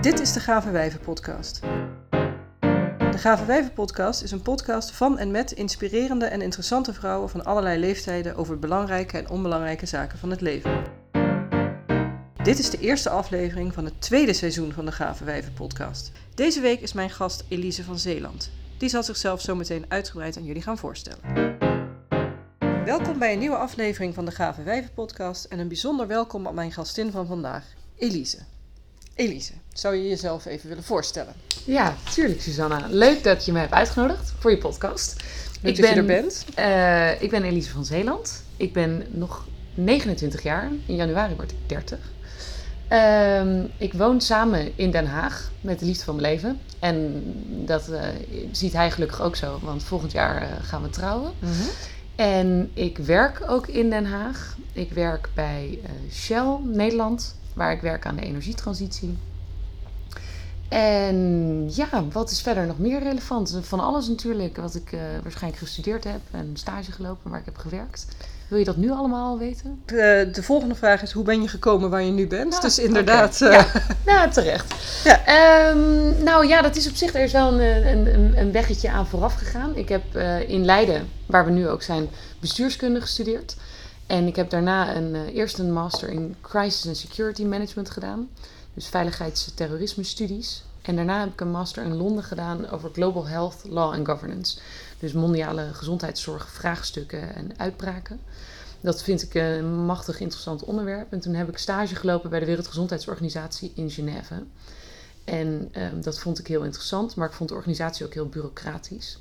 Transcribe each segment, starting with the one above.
Dit is de Gave Wijven podcast. De Gave Wijven podcast is een podcast van en met inspirerende en interessante vrouwen van allerlei leeftijden over belangrijke en onbelangrijke zaken van het leven. Dit is de eerste aflevering van het tweede seizoen van de Gave Wijven podcast. Deze week is mijn gast Elise van Zeeland. Die zal zichzelf zo meteen uitgebreid aan jullie gaan voorstellen. Welkom bij een nieuwe aflevering van de Gave Wijven podcast en een bijzonder welkom aan mijn gastin van vandaag, Elise. Elise, zou je jezelf even willen voorstellen? Ja, tuurlijk Susanna. Leuk dat je me hebt uitgenodigd voor je podcast. Leuk dat je er bent. eh, ik ben Elise van Zeeland. Ik ben nog 29 jaar. In januari word ik 30. Ehm, ik woon samen in Den Haag met de liefde van mijn leven. En dat eh, ziet hij gelukkig ook zo, want volgend jaar eh, gaan we trouwen. En ik werk ook in Den Haag. Ik werk bij Shell Nederland, waar ik werk aan de energietransitie. En ja, wat is verder nog meer relevant? Van alles natuurlijk, wat ik eh, waarschijnlijk gestudeerd heb en stage gelopen, waar ik heb gewerkt. Wil je dat nu allemaal al weten? De, de volgende vraag is: hoe ben je gekomen waar je nu bent? Dus inderdaad. Ja. Nou, terecht. Ja. Ehm, nou ja, dat is op zich, er is wel een, een, een- een weggetje aan vooraf gegaan. Ik heb eh, in Leiden, waar we nu ook zijn, bestuurskunde gestudeerd. En ik heb daarna een, eh, eerst een master in Crisis and Security Management gedaan. Dus veiligheids- en terrorisme studies. En daarna heb ik een master in Londen gedaan over Global Health, Law and Governance. Dus mondiale gezondheidszorg, vraagstukken en uitbraken. Dat vind ik een machtig interessant onderwerp. En toen heb ik stage gelopen bij de Wereldgezondheidsorganisatie in Genève. En ehm, dat vond ik heel interessant, maar ik vond de organisatie ook heel bureaucratisch.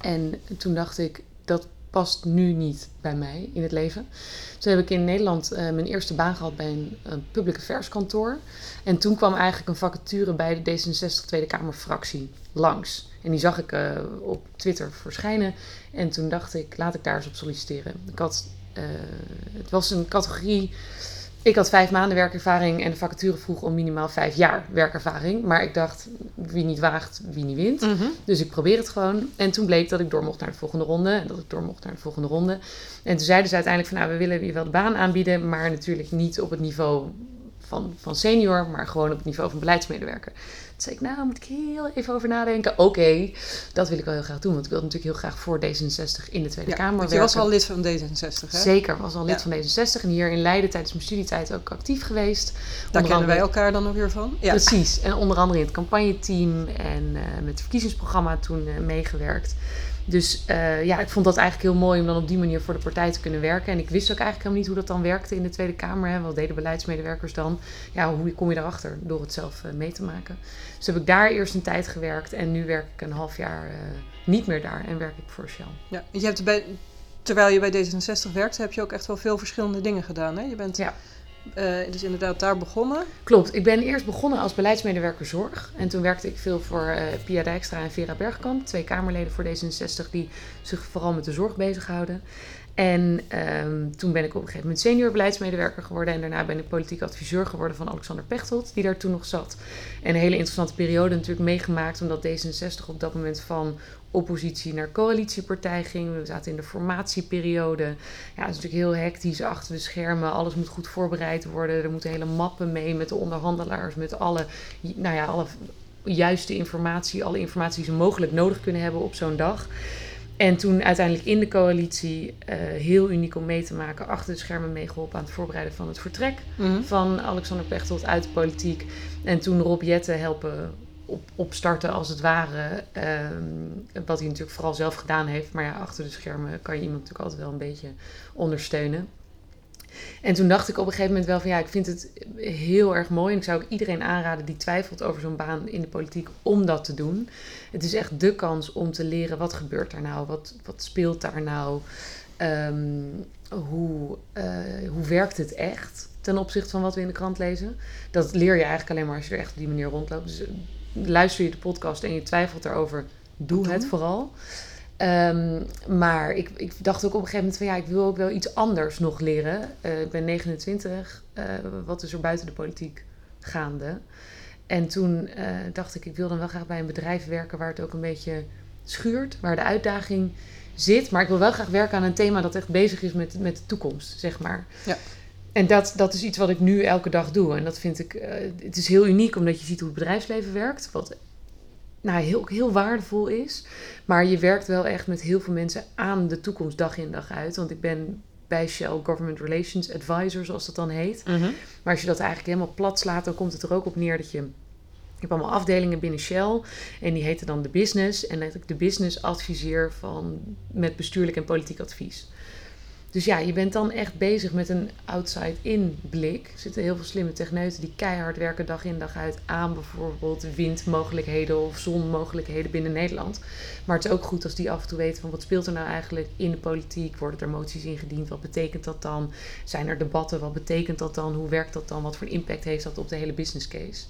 En toen dacht ik, dat past nu niet bij mij in het leven. Toen heb ik in Nederland eh, mijn eerste baan gehad bij een, een public affairs kantoor. En toen kwam eigenlijk een vacature bij de D66 Tweede Kamer fractie langs. En die zag ik eh, op Twitter verschijnen. En toen dacht ik, laat ik daar eens op solliciteren. Ik had, eh, het was een categorie ik had vijf maanden werkervaring en de vacature vroeg om minimaal vijf jaar werkervaring. Maar ik dacht, wie niet waagt, wie niet wint. mhm. Dus ik probeer het gewoon. En toen bleek dat ik door mocht naar de volgende ronde. En dat ik door mocht naar de volgende ronde. En toen zeiden ze uiteindelijk van, nou, we willen je wel de baan aanbieden. Maar natuurlijk niet op het niveau van, van senior, maar gewoon op het niveau van beleidsmedewerker. Zei ik, nou, moet ik heel even over nadenken. Oké, dat wil ik wel heel graag doen. Want ik wilde natuurlijk heel graag voor D66 in de Tweede Ja, Kamer want je was werken. al lid van D66, hè? Zeker, was al lid Ja. van D66 en hier in Leiden tijdens mijn studietijd ook actief geweest. Daar Onder kennen wij elkaar dan ook weer van. Ja. Precies, en onder andere in het campagneteam en eh, met het verkiezingsprogramma toen eh, meegewerkt. Dus eh, ja, ik vond dat eigenlijk heel mooi om dan op die manier voor de partij te kunnen werken. En ik wist ook eigenlijk helemaal niet hoe dat dan werkte in de Tweede Kamer. Hè. Wat deden beleidsmedewerkers dan? Ja, hoe kom je daarachter? Door het zelf mee te maken. Dus heb ik daar eerst een tijd gewerkt en nu werk ik een half jaar eh, niet meer daar en werk ik voor Shell. Ja. Je hebt bij, terwijl je bij D66 werkte, heb je ook echt wel veel verschillende dingen gedaan. Hè? Je bent Ja. eh, dus inderdaad daar begonnen. Klopt, ik ben eerst begonnen als beleidsmedewerker zorg. En toen werkte ik veel voor eh, Pia Dijkstra en Vera Bergkamp, twee Kamerleden voor D66 die zich vooral met de zorg bezighouden. En ehm, toen ben ik op een gegeven moment senior beleidsmedewerker geworden. En daarna ben ik politiek adviseur geworden van Alexander Pechtold, die daar toen nog zat. En een hele interessante periode natuurlijk meegemaakt, omdat D66 op dat moment van oppositie naar coalitiepartij ging. We zaten in de formatieperiode. Ja, het is natuurlijk heel hectisch achter de schermen. Alles moet goed voorbereid worden. Er moeten hele mappen mee met de onderhandelaars, met alle, nou ja, alle juiste informatie, alle informatie die ze mogelijk nodig kunnen hebben op zo'n dag. En toen uiteindelijk in de coalitie eh, heel uniek om mee te maken, achter de schermen meegeholpen aan het voorbereiden van het vertrek van Alexander Pechtold uit de politiek. En toen Rob Jette helpen op, opstarten als het ware. Ehm, wat hij natuurlijk vooral zelf gedaan heeft. Maar ja, achter de schermen kan je iemand natuurlijk altijd wel een beetje ondersteunen. En toen dacht ik op een gegeven moment wel van ja, ik vind het heel erg mooi. En ik zou ook iedereen aanraden die twijfelt over zo'n baan in de politiek om dat te doen. Het is echt de kans om te leren wat gebeurt daar nou, wat, wat speelt daar nou, Ehm, hoe, eh, hoe werkt het echt ten opzichte van wat we in de krant lezen. Dat leer je eigenlijk alleen maar als je er echt op die manier rondloopt. Dus eh, luister je de podcast en je twijfelt erover, doe het vooral. Ehm, maar ik, ik dacht ook op een gegeven moment van ja, ik wil ook wel iets anders nog leren. Eh, ik ben 29, eh, wat is er buiten de politiek gaande? En toen eh, dacht ik, ik wil dan wel graag bij een bedrijf werken waar het ook een beetje schuurt, waar de uitdaging zit. Maar ik wil wel graag werken aan een thema dat echt bezig is met, met de toekomst, zeg maar. Ja. en dat, dat is iets wat ik nu elke dag doe. En dat vind ik, het is heel uniek omdat je ziet hoe het bedrijfsleven werkt. Wat nou, heel, heel waardevol is. Maar je werkt wel echt met heel veel mensen aan de toekomst dag in dag uit. Want ik ben bij Shell Government Relations Advisor, zoals dat dan heet. Maar als je dat eigenlijk helemaal plat slaat, dan komt het er ook op neer dat je... Je hebt allemaal afdelingen binnen Shell en die heten dan de business. En dat ik de business adviseer van, met bestuurlijk en politiek advies. Dus ja, je bent dan echt bezig met een outside-in blik. Er zitten heel veel slimme techneuten die keihard werken dag in dag uit aan bijvoorbeeld windmogelijkheden of zonmogelijkheden binnen Nederland. Maar het is ook goed als die af en toe weten van wat speelt er nou eigenlijk in de politiek? Worden er moties ingediend? Wat betekent dat dan? Zijn er debatten? Wat betekent dat dan? Hoe werkt dat dan? Wat voor impact heeft dat op de hele business case?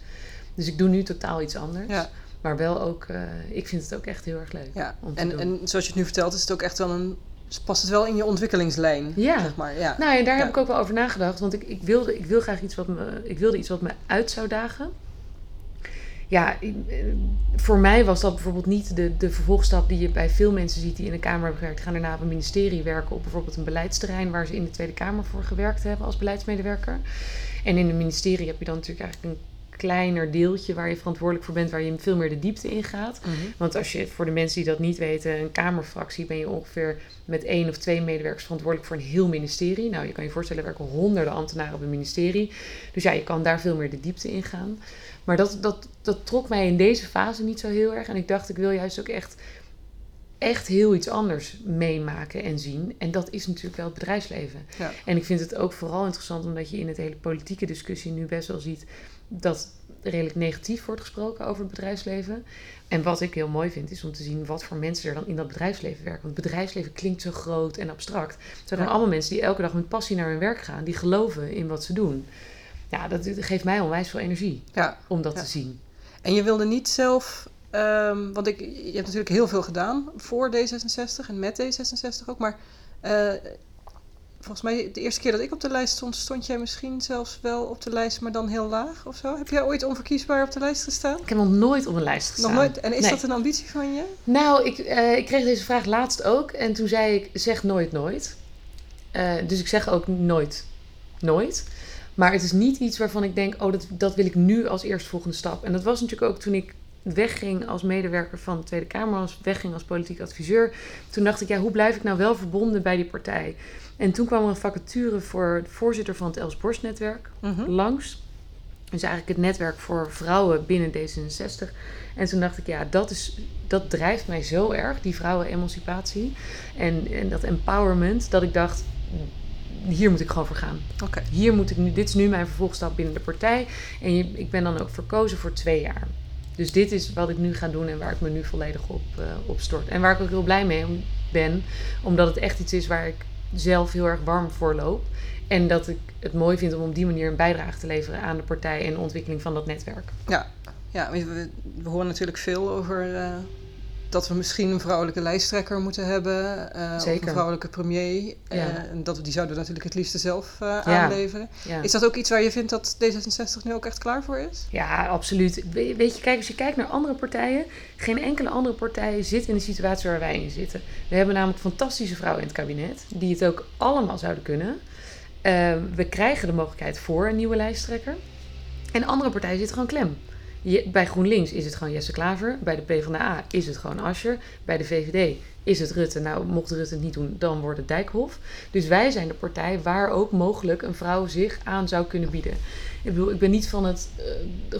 Dus ik doe nu totaal iets anders. Ja. Maar wel ook, uh, ik vind het ook echt heel erg leuk. Ja, om te en, doen. en zoals je het nu vertelt, is het ook echt wel een. Past het wel in je ontwikkelingslijn. Ja. Zeg maar. ja. Nou, en daar Ja. heb ik ook wel over nagedacht. Want ik, ik, wilde, ik, wil graag iets wat me, ik wilde iets wat me uit zou dagen. Ja, ik- eh, voor mij was dat bijvoorbeeld niet de, de vervolgstap die je bij veel mensen ziet die in de Kamer hebben gewerkt. Gaan daarna op een ministerie werken op bijvoorbeeld een beleidsterrein waar ze in de Tweede Kamer voor gewerkt hebben als beleidsmedewerker. En in een ministerie heb je dan natuurlijk eigenlijk een kleiner deeltje waar je verantwoordelijk voor bent, waar je veel meer de diepte in gaat. Mhm. Want als je, voor de mensen die dat niet weten, een kamerfractie ben je ongeveer met één of twee medewerkers verantwoordelijk voor een heel ministerie. Nou, je kan je voorstellen, er werken honderden ambtenaren op een ministerie. Dus ja, je kan daar veel meer de diepte in gaan. Maar dat, dat, dat trok mij in deze fase niet zo heel erg. En ik dacht, ik wil juist ook echt, echt heel iets anders meemaken en zien. En dat is natuurlijk wel het bedrijfsleven. Ja. En ik vind het ook vooral interessant omdat je in het hele politieke discussie nu best wel ziet dat redelijk negatief wordt gesproken over het bedrijfsleven. En wat ik heel mooi vind, is om te zien wat voor mensen er dan in dat bedrijfsleven werken. Want het bedrijfsleven klinkt zo groot en abstract. Het zijn Ja. dan allemaal mensen die elke dag met passie naar hun werk gaan, die geloven in wat ze doen. Ja, dat geeft mij onwijs veel energie ja. om dat Ja. te zien. En je wilde niet zelf. ehm, want ik, je hebt natuurlijk heel veel gedaan voor D66 en met D66 ook. Maar eh, volgens mij, de eerste keer dat ik op de lijst stond, stond jij misschien zelfs wel op de lijst, maar dan heel laag of zo. Heb jij ooit onverkiesbaar op de lijst gestaan? Ik heb nog nooit op een lijst gestaan. Nog nooit. En is Nee. dat een ambitie van je? Nou, ik, eh, ik kreeg deze vraag laatst ook. En toen zei ik, zeg nooit nooit. Eh, dus ik zeg ook nooit nooit. Maar het is niet iets waarvan ik denk, oh, dat, dat wil ik nu als eerstvolgende stap. En dat was natuurlijk ook toen ik wegging als medewerker van de Tweede Kamer, als wegging als politiek adviseur. Toen dacht ik, ja, hoe blijf ik nou wel verbonden bij die partij? En toen kwam er een vacature voor de voorzitter van het Els Borst netwerk Mhm. langs. Dus eigenlijk het netwerk voor vrouwen binnen D66. En toen dacht ik, ja, dat, is, dat drijft mij zo erg, die vrouwenemancipatie. En, en dat empowerment, dat ik dacht, hier moet ik gewoon voor gaan. Hier moet ik nu, dit is nu mijn vervolgstap binnen de partij. En je, ik ben dan ook verkozen voor twee jaar. Dus dit is wat ik nu ga doen en waar ik me nu volledig op, eh, op stort. En waar ik ook heel blij mee ben, omdat het echt iets is waar ik zelf heel erg warm voor loop. En dat ik het mooi vind om op die manier een bijdrage te leveren aan de partij en de ontwikkeling van dat netwerk. Ja, ja we, we- we horen natuurlijk veel over eh, dat we misschien een vrouwelijke lijsttrekker moeten hebben. Of Zeker. een vrouwelijke premier. eh, en dat die zouden we natuurlijk het liefste zelf eh, Ja. aanleveren. Ja. Is dat ook iets waar je vindt dat D66 nu ook echt klaar voor is? Ja, absoluut. We- Weet je, kijk, als je kijkt naar andere partijen, geen enkele andere partij zit in de situatie waar wij in zitten. We hebben namelijk fantastische vrouwen in het kabinet, die het ook allemaal zouden kunnen. We krijgen de mogelijkheid voor een nieuwe lijsttrekker. En andere partijen zitten gewoon klem. Bij GroenLinks is het gewoon Jesse Klaver. Bij de PvdA is het gewoon Ascher. Bij de VVD is het Rutte. Nou, mocht Rutte het niet doen, dan wordt het Dijkhoff. Dus wij zijn de partij waar ook mogelijk een vrouw zich aan zou kunnen bieden. Ik bedoel, ik ben niet van het eh,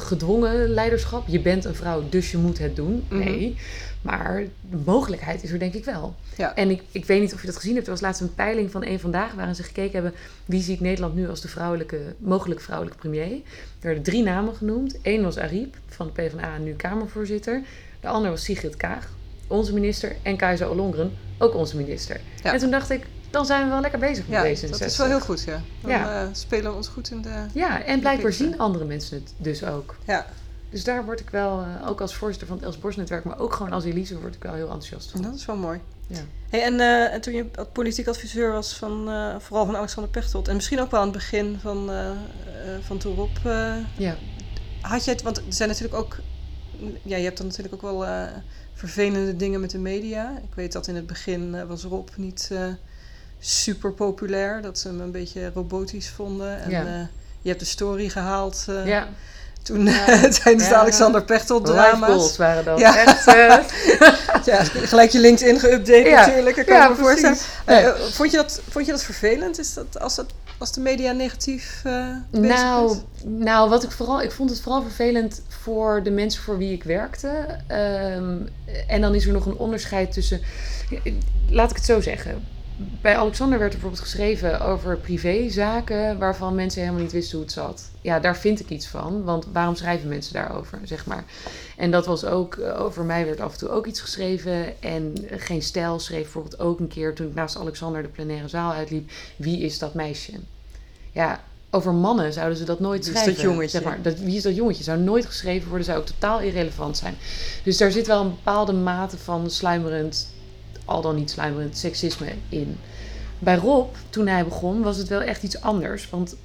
gedwongen leiderschap. Je bent een vrouw, dus je moet het doen. Mhm. Nee. Maar de mogelijkheid is er denk ik wel. Ja. En ik, ik weet niet of je dat gezien hebt. Er was laatst een peiling van één vandaag waarin ze gekeken hebben wie ziet Nederland nu als de vrouwelijke, mogelijk vrouwelijke premier. Er werden drie namen genoemd. Eén was Ariep van de PvdA, nu Kamervoorzitter. De ander was Sigrid Kaag, onze minister. En Kajsa Ollongren, ook onze minister. Ja. En toen dacht ik, dan zijn we wel lekker bezig met Ja, deze. dat is wel heel goed, ja. Dan Ja. eh, spelen we ons goed in de... Ja, en blijkbaar zien andere mensen het dus ook. Ja, Dus daar word ik wel, eh, ook als voorzitter van het Els netwerk, maar ook gewoon als Elise, word ik wel heel enthousiast van. dat is wel mooi. Ja. Hey, en, eh, en toen je politiek adviseur was van, vooral van Alexander Pechtold... en misschien ook wel aan het begin van, van eh, ja. had jij het... Want er zijn natuurlijk ook... Ja, je hebt dan natuurlijk ook wel eh, vervelende dingen met de media. Ik weet dat in het begin eh, was Rob niet... eh, super populair. Dat ze hem een beetje robotisch vonden. En Ja. je hebt de story gehaald eh, ja, toen Ja. tijdens de Ja. Alexander Pechtold drama's. waren dat. Ja. Echt, Ja, gelijk je LinkedIn geüpdate natuurlijk. Dat kan Ja, ik me voorstellen. vond, je dat, vond je dat vervelend? Is dat als, dat, als de media negatief eh Nou, nou, wat ik vooral, ik vond het vooral vervelend voor de mensen voor wie ik werkte. Ehm, en dan is er nog een onderscheid tussen. Laat ik het zo zeggen. Bij Alexander werd er bijvoorbeeld geschreven over privézaken waarvan mensen helemaal niet wisten hoe het zat. Ja, daar vind ik iets van, want waarom schrijven mensen daarover, zeg maar. En dat was ook, eh, over mij werd af en toe ook iets geschreven. En Geen Stijl schreef bijvoorbeeld ook een keer, toen ik naast Alexander de plenaire zaal uitliep, wie is dat meisje? Ja, over mannen zouden ze dat nooit Wie is schrijven. dat jongetje? Zeg maar, dat, wie is dat jongetje? Zou nooit geschreven worden, zou ook totaal irrelevant zijn. Dus daar zit wel een bepaalde mate van sluimerend, al dan niet sluimerend, seksisme in. Bij Rob, toen hij begon, was het wel echt iets anders. Want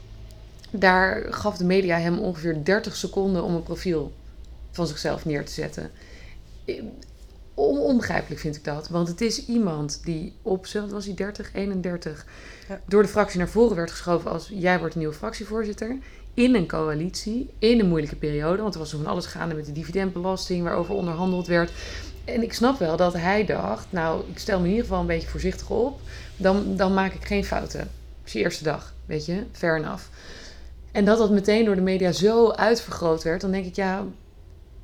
daar gaf de media hem ongeveer 30 seconden om een profiel van zichzelf neer te zetten. On- onbegrijpelijk vind ik dat. Want het is iemand die op, wat was hij, 30, 31, Ja. door de fractie naar voren werd geschoven als jij wordt de nieuwe fractievoorzitter. In een coalitie, in een moeilijke periode. Want er was nog van alles gaande met de dividendbelasting, waarover onderhandeld werd. En ik snap wel dat hij dacht, nou, ik stel me in ieder geval een beetje voorzichtig op. Dan, dan maak ik geen fouten. Het is je eerste dag, weet je, fair enough. En dat dat meteen door de media zo uitvergroot werd, dan denk ik, ja,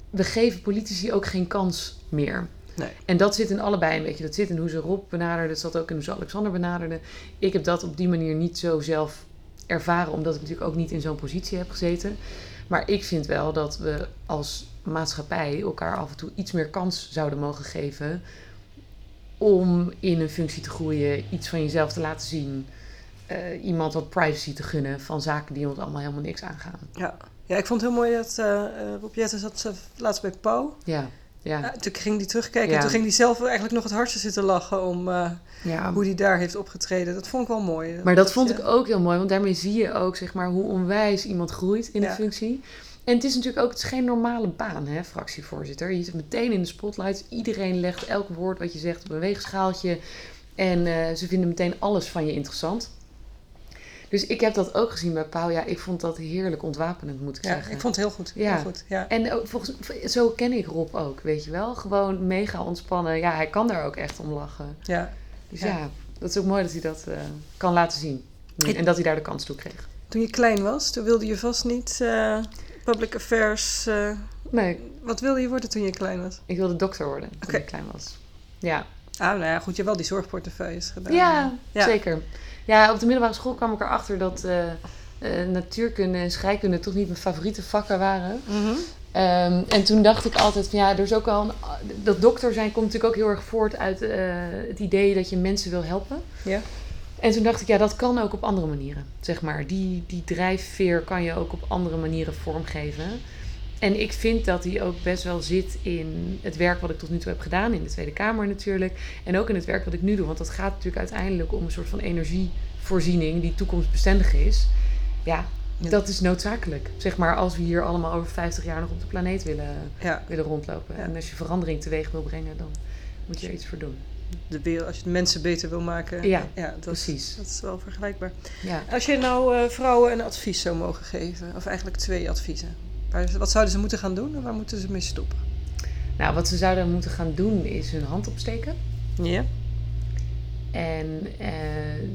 we geven politici ook geen kans meer. Nee. En dat zit in allebei een beetje. Dat zit in hoe ze Rob benaderden, dat zat ook in hoe ze Alexander benaderden. Ik heb dat op die manier niet zo zelf ervaren, omdat ik natuurlijk ook niet in zo'n positie heb gezeten. Maar ik vind wel dat we als maatschappij elkaar af en toe iets meer kans zouden mogen geven om in een functie te groeien, iets van jezelf te laten zien, eh, iemand wat privacy te gunnen van zaken die ons allemaal helemaal niks aangaan. Ja. ja, ik vond het heel mooi dat eh, Rob Jetten zat laatst bij Pauw. Ja, ja, toen ging hij terugkijken Ja. en toen ging hij zelf eigenlijk nog het hardste zitten lachen om ja. hoe hij daar heeft opgetreden. Dat vond ik wel mooi. Maar dat vond je- ik ook heel mooi, want daarmee zie je ook zeg maar, hoe onwijs iemand groeit in de functie. En het is natuurlijk ook het is geen normale baan, hè, fractievoorzitter. Je zit meteen in de spotlight. Iedereen legt elk woord wat je zegt op een weegschaaltje. En eh, ze vinden meteen alles van je interessant. Dus ik heb dat ook gezien bij Pauw. Ja, ik vond dat heerlijk ontwapenend, moet ik Ja, zeggen. ik vond het heel goed. Ja. Heel goed. Ja. En ook volgens, zo ken ik Rob ook, weet je wel. Gewoon mega ontspannen. Ja, hij kan daar ook echt om lachen. Ja. Dus Ja. ja, dat is ook mooi dat hij dat eh, kan laten zien. En dat hij daar de kans toe kreeg. Toen je klein was, toen wilde je vast niet eh, public affairs. eh, Nee, wat wilde je worden toen je klein was? ik wilde dokter worden toen ik klein was. Ja. Ah, nou ja, goed, je hebt wel die zorgportefeuilles gedaan. Ja, Ja. zeker. Ja, op de middelbare school kwam ik erachter dat eh, eh, natuurkunde en scheikunde toch niet mijn favoriete vakken waren. Mhm. Ehm, en toen dacht ik altijd van ja, er is ook wel een, dat dokter zijn komt natuurlijk ook heel erg voort uit het idee dat je mensen wil helpen. Ja. En toen dacht ik, ja, dat kan ook op andere manieren. Zeg maar, die, die drijfveer kan je ook op andere manieren vormgeven. En ik vind dat die ook best wel zit in het werk wat ik tot nu toe heb gedaan, in de Tweede Kamer natuurlijk. En ook in het werk wat ik nu doe. Want dat gaat natuurlijk uiteindelijk om een soort van energievoorziening die toekomstbestendig is. Ja, Ja. dat is noodzakelijk. Zeg maar, als we hier allemaal over 50 jaar nog op de planeet willen, Ja, willen rondlopen. Ja. En als je verandering teweeg wil brengen, dan moet je er iets voor doen. De wereld, als je mensen beter wil maken. Ja, dat, precies. Dat is wel vergelijkbaar. Ja. Als je nou eh, vrouwen een advies zou mogen geven, of eigenlijk twee adviezen. Waar- Wat zouden ze moeten gaan doen en waar moeten ze mee stoppen? Nou, wat ze zouden moeten gaan doen is hun hand opsteken. Ja. En eh,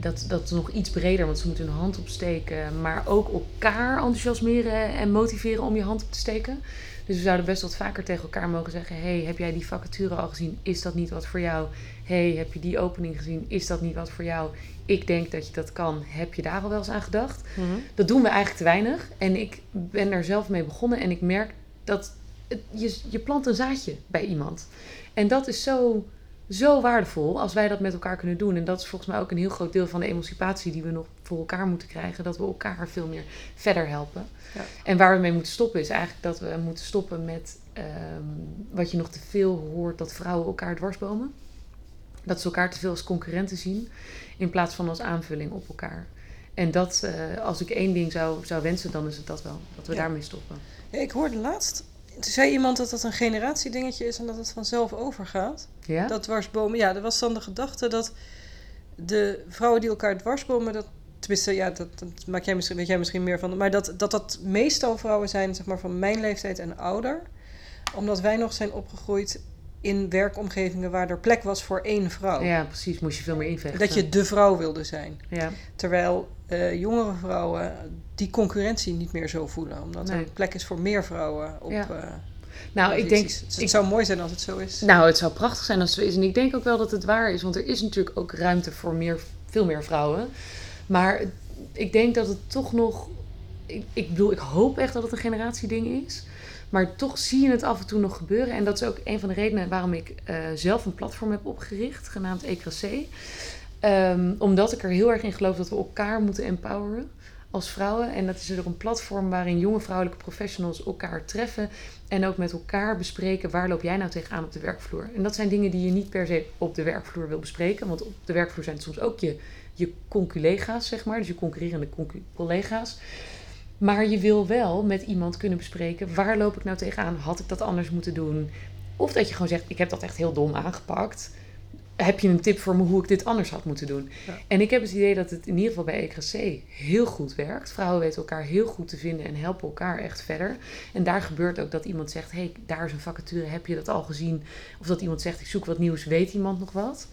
dat, dat is nog iets breder, want ze moeten hun hand opsteken, maar ook elkaar enthousiasmeren en motiveren om je hand op te steken. Dus we zouden best wat vaker tegen elkaar mogen zeggen: Hey, heb jij die vacature al gezien? Is dat niet wat voor jou? Hey, heb je die opening gezien? Is dat niet wat voor jou? Ik denk dat je dat kan. Heb je daar al wel eens aan gedacht? Mhm. Dat doen we eigenlijk te weinig. En ik ben er zelf mee begonnen en ik merk dat het, je, je plant een zaadje bij iemand. En dat is zo, zo waardevol als wij dat met elkaar kunnen doen. En dat is volgens mij ook een heel groot deel van de emancipatie die we nog voor elkaar moeten krijgen. Dat we elkaar veel meer verder helpen. Ja. En waar we mee moeten stoppen is eigenlijk dat we moeten stoppen met ehm, wat je nog te veel hoort, dat vrouwen elkaar dwarsbomen. Dat ze elkaar te veel als concurrenten zien in plaats van als aanvulling op elkaar. En dat, eh, als ik één ding zou, zou wensen, dan is het dat wel. Dat we Ja. daarmee stoppen. Ja, ik hoorde laatst, toen zei iemand dat dat een generatiedingetje is en dat het vanzelf overgaat. Ja? Dat dwarsbomen, ja, er was dan de gedachte dat de vrouwen die elkaar dwarsbomen, dat, tenminste, ja, dat, dat maak jij misschien, weet jij misschien meer van, maar dat, dat dat meestal vrouwen zijn, zeg maar, van mijn leeftijd en ouder. Omdat wij nog zijn opgegroeid in werkomgevingen waar er plek was voor één vrouw. Ja, precies. Moest je veel meer invechten. Dat je de vrouw wilde zijn. Ja, Terwijl eh, jongere vrouwen die concurrentie niet meer zo voelen. Omdat Nee. er plek is voor meer vrouwen op Ja. eh, nou, ik denk... Dus het ik- zou mooi zijn als het zo is. Nou, het zou prachtig zijn als het zo is. En ik denk ook wel dat het waar is. Want er is natuurlijk ook ruimte voor meer, veel meer vrouwen. Maar ik denk dat het toch nog... Ik, ik bedoel, ik hoop echt dat het een generatieding is. Maar toch zie je het af en toe nog gebeuren. En dat is ook een van de redenen waarom ik eh, zelf een platform heb opgericht. Genaamd ECRC. Ehm, omdat ik er heel erg in geloof dat we elkaar moeten empoweren als vrouwen. En dat is er een platform waarin jonge vrouwelijke professionals elkaar treffen. En ook met elkaar bespreken waar loop jij nou tegenaan op de werkvloer. En dat zijn dingen die je niet per se op de werkvloer wil bespreken. Want op de werkvloer zijn het soms ook je, je conculega's, zeg maar. Dus je concurrerende concu- collega's. Maar je wil wel met iemand kunnen bespreken waar loop ik nou tegenaan. Had ik dat anders moeten doen? Of dat je gewoon zegt, ik heb dat echt heel dom aangepakt. Heb je een tip voor me hoe ik dit anders had moeten doen? Ja. En ik heb het idee dat het in ieder geval bij ECRC heel goed werkt. Vrouwen weten elkaar heel goed te vinden en helpen elkaar echt verder. En daar gebeurt ook dat iemand zegt: hey, daar is een vacature, heb je dat al gezien? Of dat iemand zegt: ik zoek wat nieuws, weet iemand nog wat?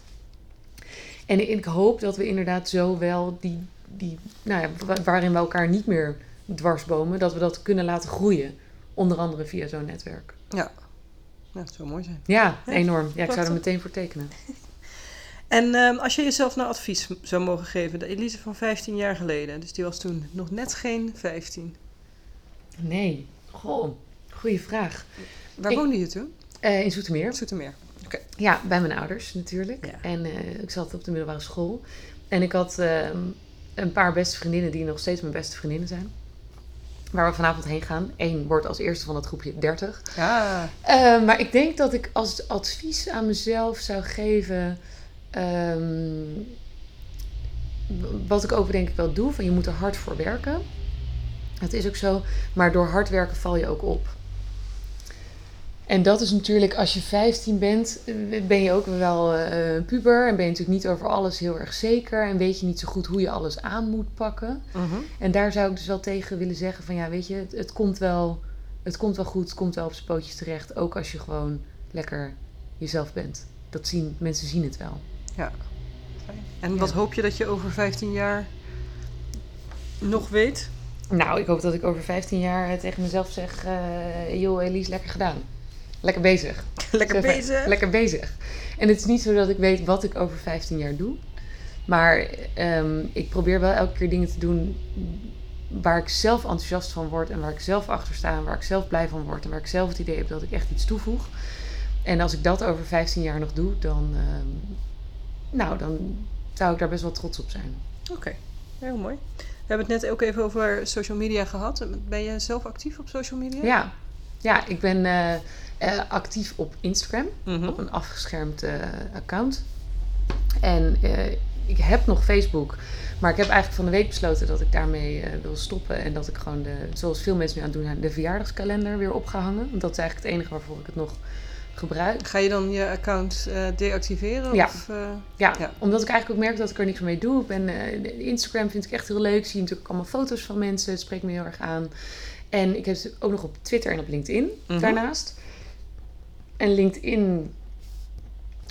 En ik hoop dat we inderdaad zo wel die, die nou ja, wa- waarin we elkaar niet meer dwarsbomen, dat we dat kunnen laten groeien. Onder andere via zo'n netwerk. Ja. het zou mooi zijn. Ja, Ja, enorm. Ja, ik zou er meteen voor tekenen. En ehm, als je jezelf nou advies zou mogen geven, de Elise van 15 jaar geleden, dus die was toen nog net geen 15. Nee, goh, goede vraag. Waar Ik- woonde je toen? Eh, in Zoetermeer. Zoetermeer. Ja, bij mijn ouders natuurlijk. Ja. En eh, ik zat op de middelbare school. En ik had ehm, een paar beste vriendinnen die nog steeds mijn beste vriendinnen zijn. Waar we vanavond heen gaan. Eén wordt als eerste van het groepje 30. Ja, Eh, maar ik denk dat ik als advies aan mezelf zou geven. ehm, wat ik ook denk ik wel doe: van je moet er hard voor werken. Het is ook zo, maar door hard werken val je ook op. En dat is natuurlijk, als je 15 bent, eh, ben je ook wel een puber. En ben je natuurlijk niet over alles heel erg zeker. En weet je niet zo goed hoe je alles aan moet pakken. Mhm. En daar zou ik dus wel tegen willen zeggen van ja, weet je, het, het komt wel, het komt wel goed, het komt wel op zijn pootjes terecht. Ook als je gewoon lekker jezelf bent. Dat zien, mensen zien het wel. En wat Ja. hoop je dat je over 15 jaar nog weet? Nou, ik hoop dat ik over 15 jaar tegen mezelf zeg, eh joh Elise, lekker gedaan. Lekker bezig. Lekker Zeg maar, bezig. Lekker bezig. En het is niet zo dat ik weet wat ik over 15 jaar doe. Maar ehm, ik probeer wel elke keer dingen te doen waar ik zelf enthousiast van word. En waar ik zelf achter sta. En waar ik zelf blij van word. En waar ik zelf het idee heb dat ik echt iets toevoeg. En als ik dat over 15 jaar nog doe, dan, ehm, nou, dan zou ik daar best wel trots op zijn. Oké, heel mooi. We hebben het net ook even over social media gehad. Ben je zelf actief op social media? Ja, ja ik ben eh, eh, actief op Instagram. Mhm. op een afgeschermd eh, account. En ik heb nog Facebook, maar ik heb eigenlijk van de week besloten dat ik daarmee wil stoppen. En dat ik gewoon, de, zoals veel mensen nu aan het doen de verjaardagskalender weer op ga hangen. Want dat is eigenlijk het enige waarvoor ik het nog gebruik. Ga je dan je account deactiveren? Ja. Of, Ja, Ja. omdat ik eigenlijk ook merk dat ik er niks mee doe. Ik ben, de Instagram vind ik echt heel leuk. Ik zie natuurlijk allemaal foto's van mensen. Het spreekt me heel erg aan. En ik heb ze ook nog op Twitter en op LinkedIn Mhm. daarnaast. En LinkedIn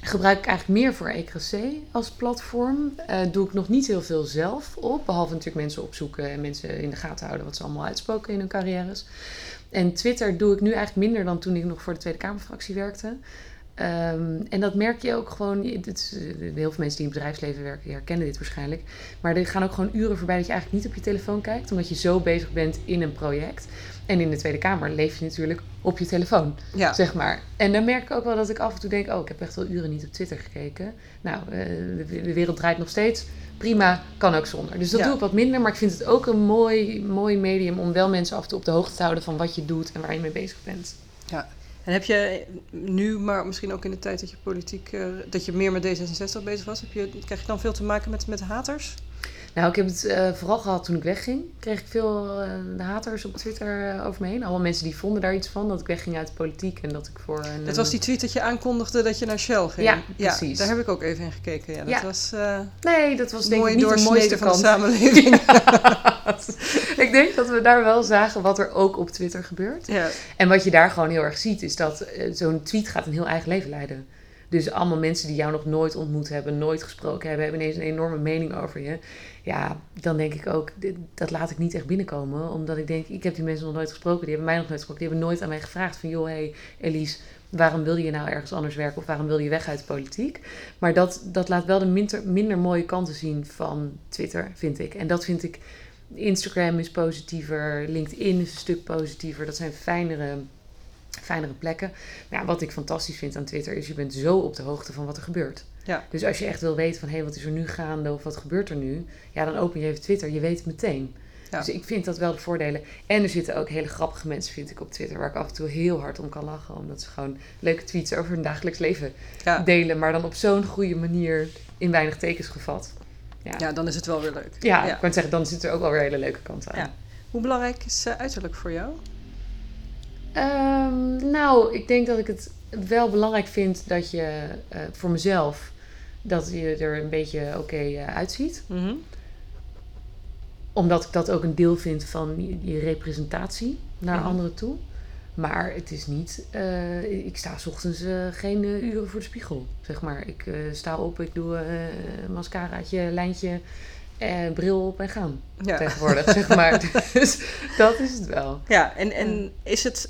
gebruik ik eigenlijk meer voor ECRC als platform. Eh, doe ik nog niet heel veel zelf op. Behalve natuurlijk mensen opzoeken en mensen in de gaten houden wat ze allemaal uitspoken in hun carrières. En Twitter doe ik nu eigenlijk minder dan toen ik nog voor de Tweede Kamerfractie werkte. Ehm, en dat merk je ook gewoon. Is, eh, heel veel mensen die in het bedrijfsleven werken, herkennen dit waarschijnlijk. Maar er gaan ook gewoon uren voorbij dat je eigenlijk niet op je telefoon kijkt, omdat je zo bezig bent in een project. En in de Tweede Kamer leef je natuurlijk op je telefoon, ja. zeg maar. En dan merk ik ook wel dat ik af en toe denk: oh, ik heb echt wel uren niet op Twitter gekeken. Nou, eh, de, de wereld draait nog steeds. Prima, kan ook zonder. Dus dat Ja. doe ik wat minder, maar ik vind het ook een mooi, mooi medium om wel mensen af en toe op de hoogte te houden van wat je doet en waar je mee bezig bent. En heb je nu, maar misschien ook in de tijd dat je politiek, eh, dat je meer met D66 bezig was, heb je, krijg je dan veel te maken met, met haters? Nou, ik heb het eh, vooral gehad toen ik wegging. Kreeg ik veel eh, haters op Twitter over me heen. Allemaal mensen die vonden daar iets van. Dat ik wegging uit de politiek en dat ik voor een... Dat was die tweet dat je aankondigde dat je naar Shell ging. Ja, precies. daar heb ik ook even in gekeken. Ja, dat Ja. was Nee, dat was denk ik niet de mooiste van de kant. ik denk dat we daar wel zagen wat er ook op Twitter gebeurt. Ja. En wat je daar gewoon heel erg ziet, is dat eh, zo'n tweet gaat een heel eigen leven leiden. Dus allemaal mensen die jou nog nooit ontmoet hebben, nooit gesproken hebben, hebben ineens een enorme mening over je. Ja, dan denk ik ook, dat laat ik niet echt binnenkomen. Omdat ik denk, ik heb die mensen nog nooit gesproken, die hebben mij nog nooit gesproken. Die hebben nooit aan mij gevraagd van, joh, hey Elise, waarom wil je nou ergens anders werken? Of waarom wil je weg uit de politiek? Maar dat, dat laat wel de minder, minder mooie kanten zien van Twitter, vind ik. En dat vind ik, Instagram is positiever, LinkedIn is een stuk positiever. Dat zijn fijnere fijnere plekken. Maar ja, wat ik fantastisch vind aan Twitter is, je bent zo op de hoogte van wat er gebeurt. Ja. Dus als je echt wil weten van, hé, wat is er nu gaande of wat gebeurt er nu? Ja, dan open je even Twitter, je weet het meteen. Ja. Dus ik vind dat wel de voordelen. En er zitten ook hele grappige mensen, vind ik, op Twitter, waar ik af en toe heel hard om kan lachen. Omdat ze gewoon leuke tweets over hun dagelijks leven Ja. delen, maar dan op zo'n goede manier in weinig tekens gevat. Ja, ja. ja, dan is het wel weer leuk. ik kan zeggen, dan zit er ook wel weer hele leuke kanten aan. Ja. Hoe belangrijk is eh, uiterlijk voor jou? Ehm, nou, ik denk dat ik het wel belangrijk vind dat je eh, voor mezelf dat je er een beetje oké eh, uitziet. Mhm. Omdat ik dat ook een deel vind van je, je representatie naar Mhm. anderen toe. Maar het is niet. eh, ik sta 's ochtends eh, geen eh, uren voor de spiegel. Zeg maar. Ik sta op, ik doe mascaraatje, lijntje, bril op en gaan. Ja. Tegenwoordig, zeg maar. Dus dat is het wel. Ja, en, en is het...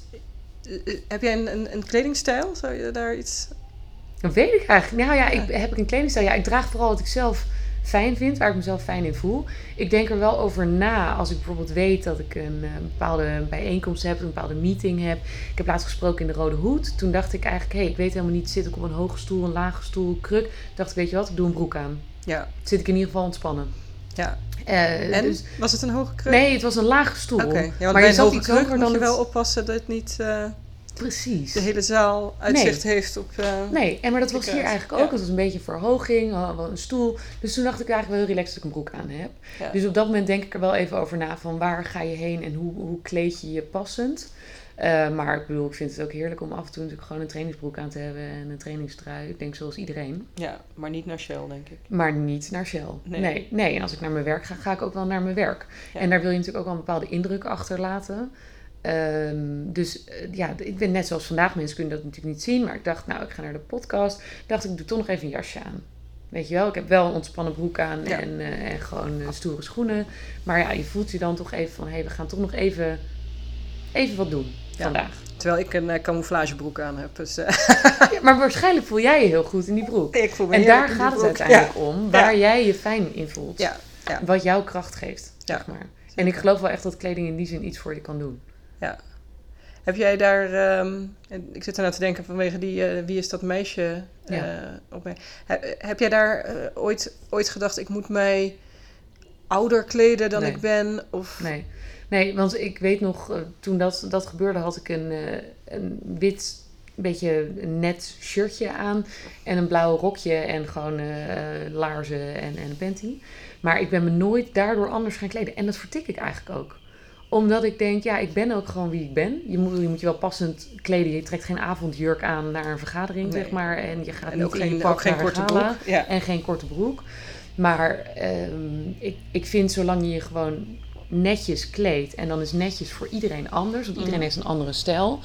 Heb jij een, een, een kledingstijl? Zou je daar iets... Dat weet ik eigenlijk. Nou ja, ik, heb ik een kledingstijl? Ja, ik draag vooral wat ik zelf fijn vind, waar ik mezelf fijn in voel. Ik denk er wel over na als ik bijvoorbeeld weet dat ik een, eh, bepaalde bijeenkomst heb, een bepaalde meeting heb. Ik heb laatst gesproken in de Rode Hoed. Toen dacht ik eigenlijk, hé, hey, ik weet helemaal niet, zit ik op een hoge stoel, een lage stoel, kruk. Dacht ik, weet je wat, ik doe een broek aan. Ja, Zit ik in ieder geval ontspannen. ja. Eh, En? dus- Was het een hoge kruk? nee, het was een lage stoel. Oké, ja, maar je zat iets hoger moet dan je het... wel oppassen dat het niet eh, Precies. de hele zaal uitzicht heeft op... eh, Nee, en maar dat was hier eigenlijk ja. ook. Het was een beetje verhoging, wel een stoel. Dus toen dacht ik eigenlijk wel heel relaxed dat ik een broek aan heb. Ja. Dus op dat moment denk ik er wel even over na van waar ga je heen en hoe, hoe kleed je je passend. Eh, maar ik bedoel, ik vind het ook heerlijk om af en toe natuurlijk gewoon een trainingsbroek aan te hebben en een trainingstrui. Ik denk zoals iedereen. ja, maar niet naar Shell, denk ik. Maar niet naar Shell. Nee. Nee. nee, En als ik naar mijn werk ga, ga ik ook wel naar mijn werk. Ja. En daar wil je natuurlijk ook wel een bepaalde indruk achterlaten. Ehm, dus eh, ja, ik ben net zoals vandaag. Mensen kunnen dat natuurlijk niet zien. Maar ik dacht, nou, ik ga naar de podcast. dacht ik, doe toch nog even een jasje aan. Weet je wel, ik heb wel een ontspannen broek aan Ja. en, eh, en gewoon eh, stoere schoenen. Maar ja, je voelt je dan toch even van, hé, hey, we gaan toch nog even, even wat doen Ja. vandaag. Terwijl ik een camouflagebroek aan heb. Dus Ja, maar waarschijnlijk voel jij je heel goed in die broek. ik voel me En daar gaat het uiteindelijk om, waar jij je fijn in voelt. Ja, ja. Wat jouw kracht geeft, zeg maar. En ik geloof wel echt dat kleding in die zin iets voor je kan doen. Ja. Heb jij daar... ehm, ik zit ernaar te denken vanwege die... eh, wie is dat meisje? eh, Ja. op mij. Heb, heb jij daar eh, ooit, ooit gedacht... Ik moet mij ouder kleden dan Nee. ik ben? Of... Nee, nee want ik weet nog, toen dat, dat gebeurde, had ik een, een wit, beetje net shirtje aan. En een blauw rokje en gewoon laarzen en, en een panty. Maar ik ben me nooit daardoor anders gaan kleden. En dat vertik ik eigenlijk ook. Omdat ik denk, ja, ik ben ook gewoon wie ik ben. Je moet je, moet je wel passend kleden. Je trekt geen avondjurk aan naar een vergadering, Nee. zeg maar. En je gaat En niet ook in je geen, pak ook geen korte gala. broek. Ja. En geen korte broek. Maar ehm, ik, ik vind zolang je je gewoon netjes kleedt. En dan is netjes voor iedereen anders. Want iedereen Mhm. heeft een andere stijl.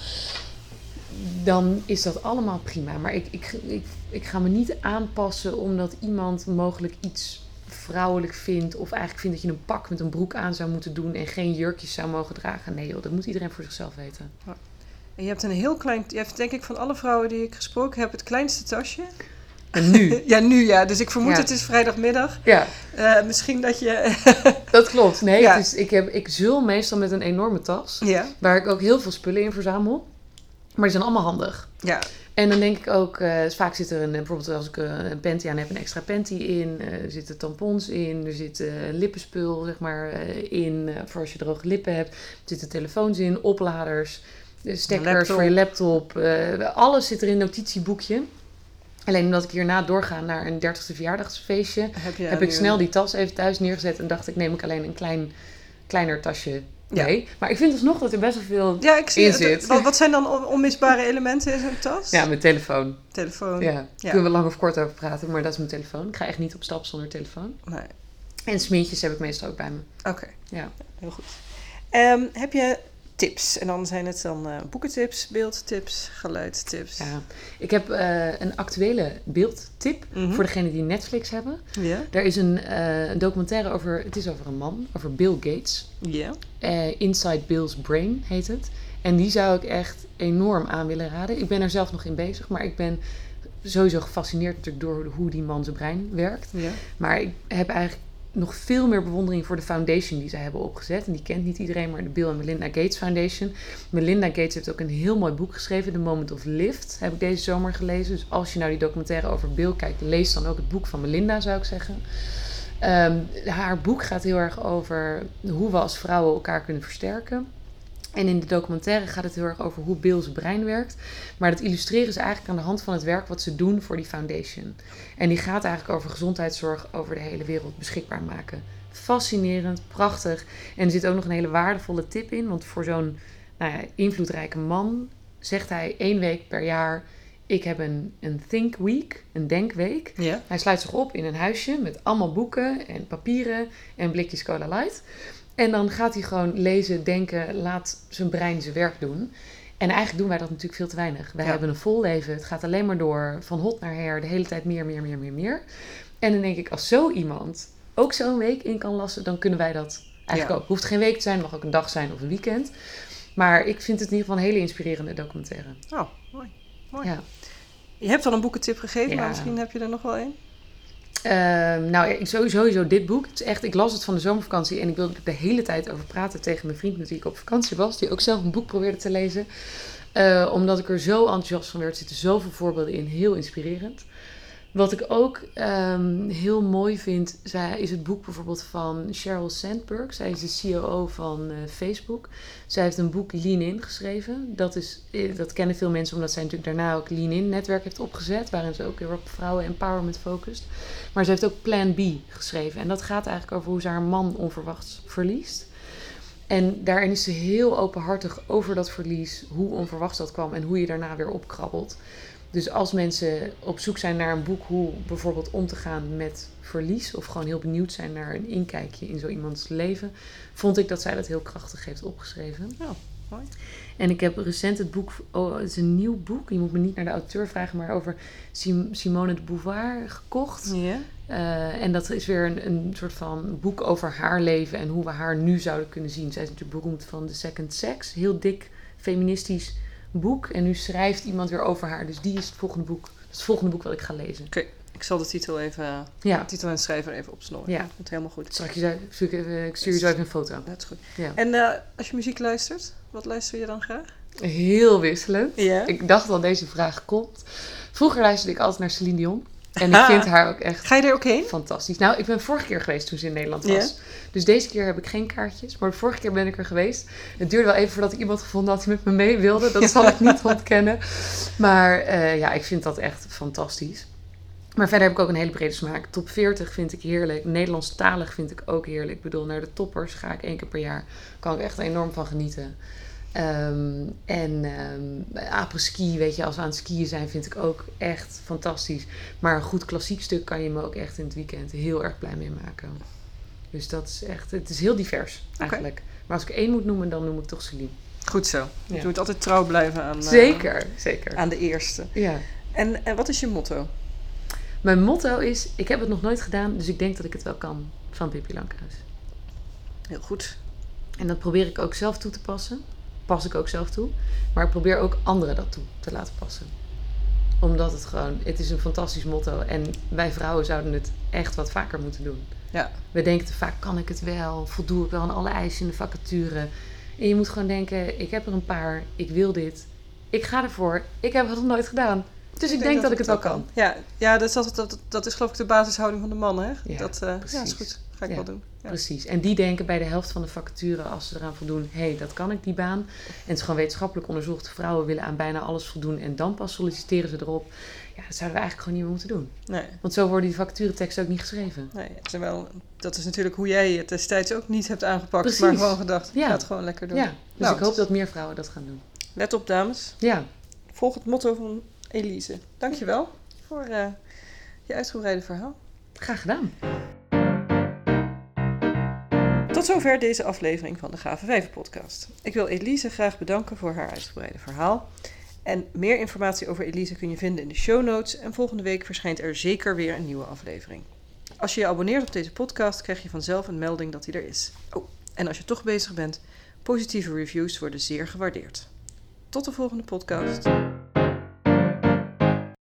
Dan is dat allemaal prima. Maar ik, ik, ik, ik ga me niet aanpassen omdat iemand mogelijk iets vrouwelijk vindt. Of eigenlijk vindt dat je een pak met een broek aan zou moeten doen. En geen jurkjes zou mogen dragen. Nee joh, dat moet iedereen voor zichzelf weten. En je hebt een heel klein... Je hebt denk ik van alle vrouwen die ik gesproken heb... het kleinste tasje. En nu? Ja, nu ja. Dus ik vermoed Ja. het is vrijdagmiddag. ja, Eh, misschien dat je... dat klopt. Nee, Ja. het is, ik, heb, ik zul meestal met een enorme tas. ja, Waar ik ook heel veel spullen in verzamel. Maar die zijn allemaal handig. ja. En dan denk ik ook, eh, vaak zit er een, bijvoorbeeld als ik eh, een panty aan heb, een extra panty in. eh, er zitten tampons in, er zit eh, lippenspul zeg maar, eh, in, eh, voor als je droge lippen hebt. Er zitten telefoons in, opladers, eh, stekkers Laptop. voor je laptop. eh, alles zit er in een notitieboekje. Alleen omdat ik hierna doorga naar een 30ste verjaardagsfeestje, Heb, heb ik snel die tas even thuis neergezet en dacht ik neem ik alleen een klein, kleiner tasje Ja. mee. Maar ik vind alsnog dat er best wel veel... Ja, ik zie in het. zit. Wat, wat zijn dan on- onmisbare elementen in zo'n tas? Ja, mijn telefoon. Telefoon. Ja, Ja. kunnen we lang of kort over praten, maar dat is mijn telefoon. Ik ga echt niet op stap zonder telefoon. Nee. En smintjes heb ik meestal ook bij me. Oké, Ja. heel goed. Ehm, heb je tips? En dan zijn het dan eh, boekentips, beeldtips, geluidstips. ja. Ik heb eh, een actuele beeldtip Mhm. voor degenen die Netflix hebben. Ja? Er is een eh, een documentaire over, het is over een man, over Bill Gates. Ja. Inside Bill's Brain heet het. En die zou ik echt enorm aan willen raden. Ik ben er zelf nog in bezig, maar ik ben sowieso gefascineerd natuurlijk door hoe die man zijn brein werkt. Ja. Maar ik heb eigenlijk nog veel meer bewondering voor de foundation die zij hebben opgezet. En die kent niet iedereen, maar de Bill en Melinda Gates Foundation. Melinda Gates heeft ook een heel mooi boek geschreven, The Moment of Lift. Heb ik deze zomer gelezen. Dus als je nou die documentaire over Bill kijkt, lees dan ook het boek van Melinda, zou ik zeggen. Ehm, haar boek gaat heel erg over hoe we als vrouwen elkaar kunnen versterken. En in de documentaire gaat het heel erg over hoe Bill's brein werkt. Maar dat illustreren ze eigenlijk aan de hand van het werk wat ze doen voor die foundation. En die gaat eigenlijk over gezondheidszorg over de hele wereld beschikbaar maken. Fascinerend, prachtig. En er zit ook nog een hele waardevolle tip in. Want voor zo'n nou ja, invloedrijke man zegt hij één week per jaar... Ik heb een, een think week, een denkweek. Ja. Hij sluit zich op in een huisje met allemaal boeken en papieren en blikjes Cola Light. En dan gaat hij gewoon lezen, denken, laat zijn brein zijn werk doen. En eigenlijk doen wij dat natuurlijk veel te weinig. Wij Ja. hebben een vol leven, het gaat alleen maar door, van hot naar her, de hele tijd meer, meer, meer, meer, meer. En dan denk ik, als zo iemand ook zo'n week in kan lassen, dan kunnen wij dat eigenlijk Ja. ook. Hoeft geen week te zijn, mag ook een dag zijn of een weekend. Maar ik vind het in ieder geval een hele inspirerende documentaire. Oh, mooi. mooi. Ja. Je hebt al een boekentip gegeven, Ja. maar misschien heb je er nog wel één. Ehm, nou, sowieso, sowieso dit boek. Het is echt, ik las het van de zomervakantie en ik wilde er de hele tijd over praten tegen mijn vriend met wie ik op vakantie was. Die ook zelf een boek probeerde te lezen. Eh, omdat ik er zo enthousiast van werd. Er zitten zoveel voorbeelden in. Heel inspirerend. Wat ik ook ehm, heel mooi vind, zij, is het boek bijvoorbeeld van Sheryl Sandberg. Zij is de CEO van eh, Facebook. Zij heeft een boek Lean In geschreven. Dat, is, eh, dat kennen veel mensen omdat zij natuurlijk daarna ook Lean In netwerk heeft opgezet. Waarin ze ook heel erg op vrouwen empowerment focust. Maar ze heeft ook Plan B geschreven. En dat gaat eigenlijk over hoe ze haar man onverwachts verliest. En daarin is ze heel openhartig over dat verlies, hoe onverwachts dat kwam en hoe je daarna weer opkrabbelt. Dus als mensen op zoek zijn naar een boek hoe bijvoorbeeld om te gaan met verlies, of gewoon heel benieuwd zijn naar een inkijkje in zo iemands leven, vond ik dat zij dat heel krachtig heeft opgeschreven. Oh, mooi. En ik heb recent het boek, oh, het is een nieuw boek, je moet me niet naar de auteur vragen, maar over Sim- Simone de Beauvoir gekocht. Ja. Eh, en dat is weer een, een soort van boek over haar leven en hoe we haar nu zouden kunnen zien. Zij is natuurlijk beroemd van The Second Sex, heel dik feministisch boek. En nu schrijft iemand weer over haar, dus die is het volgende boek. Dat is het volgende boek wat ik ga lezen. Ik zal de titel even, Ja, de titel en schrijver even opsnorren. Ja. Dat komt helemaal goed. straks ik even- ik stuur je zo even een foto. Dat is goed. Ja. En eh, als je muziek luistert, wat luister je dan graag? Heel wisselend. Ja. Ik dacht al deze vraag komt. Vroeger luisterde ik altijd naar Celine Dion. En ik Ah. vind haar ook echt Ga je er ook heen? Fantastisch. Nou, ik ben vorige keer geweest toen ze in Nederland was. Dus deze keer heb ik geen kaartjes. Maar de vorige keer ben ik er geweest. Het duurde wel even voordat ik iemand gevonden had die met me mee wilde. Dat zal ik niet ontkennen. Maar eh, ja, ik vind dat echt fantastisch. Maar verder heb ik ook een hele brede smaak. Top 40 vind ik heerlijk. Nederlandstalig vind ik ook heerlijk. Ik bedoel, naar de toppers ga ik één keer per jaar. Kan ik echt enorm van genieten. Ehm, en ehm apres-ski, weet je, als we aan het skiën zijn, vind ik ook echt fantastisch. Maar een goed klassiek stuk kan je me ook echt in het weekend heel erg blij mee maken. Dus dat is echt, het is heel divers eigenlijk. Maar als ik één moet noemen, dan noem ik toch Celine. Goed zo. Ja. Je moet altijd trouw blijven aan, eh, Zeker, zeker. aan de eerste. Ja. En, en wat is je motto? Mijn motto is, ik heb het nog nooit gedaan, dus ik denk dat ik het wel kan, van Pippi Lankhuis. Heel goed. En dat probeer ik ook zelf toe te passen. Pas ik ook zelf toe. Maar ik probeer ook anderen dat toe te laten passen. Omdat het gewoon, het is een fantastisch motto. En wij vrouwen zouden het echt wat vaker moeten doen. Ja. We denken te vaak, kan ik het wel? Voldoe ik wel aan alle eisen in de vacature? En je moet gewoon denken, ik heb er een paar. Ik wil dit. Ik ga ervoor. Ik heb het nog nooit gedaan. Dus ik, denk, dat ik het wel kan. Ja, ja dat, is, dat, dat is geloof ik de basishouding van de man, hè? Ja, dat, eh, ja, is precies. goed. Ga ik Ja. wel doen. Ja. Precies. En die denken bij de helft van de vacature, als ze eraan voldoen, hé, hey, dat kan ik, die baan. En het is gewoon wetenschappelijk onderzocht. Vrouwen willen aan bijna alles voldoen en dan pas solliciteren ze erop. Ja, dat zouden we eigenlijk gewoon niet meer moeten doen. Nee, Want zo worden die vacatureteksten ook niet geschreven. nee. Terwijl, dat is natuurlijk hoe jij het destijds ook niet hebt aangepakt. Precies. Maar gewoon gedacht, Ja. ga het gewoon lekker doen. Ja, dus Nou, ik hoop dat meer vrouwen dat gaan doen. Let op, dames. Ja, Volg het motto van Elise. Dankjewel voor eh, je uitgebreide verhaal. graag gedaan. Tot zover deze aflevering van de Gave Wijven podcast. Ik wil Elise graag bedanken voor haar uitgebreide verhaal. En meer informatie over Elise kun je vinden in de show notes. En volgende week verschijnt er zeker weer een nieuwe aflevering. Als je je abonneert op deze podcast, krijg je vanzelf een melding dat hij er is. Oh, en als je toch bezig bent, positieve reviews worden zeer gewaardeerd. Tot de volgende podcast.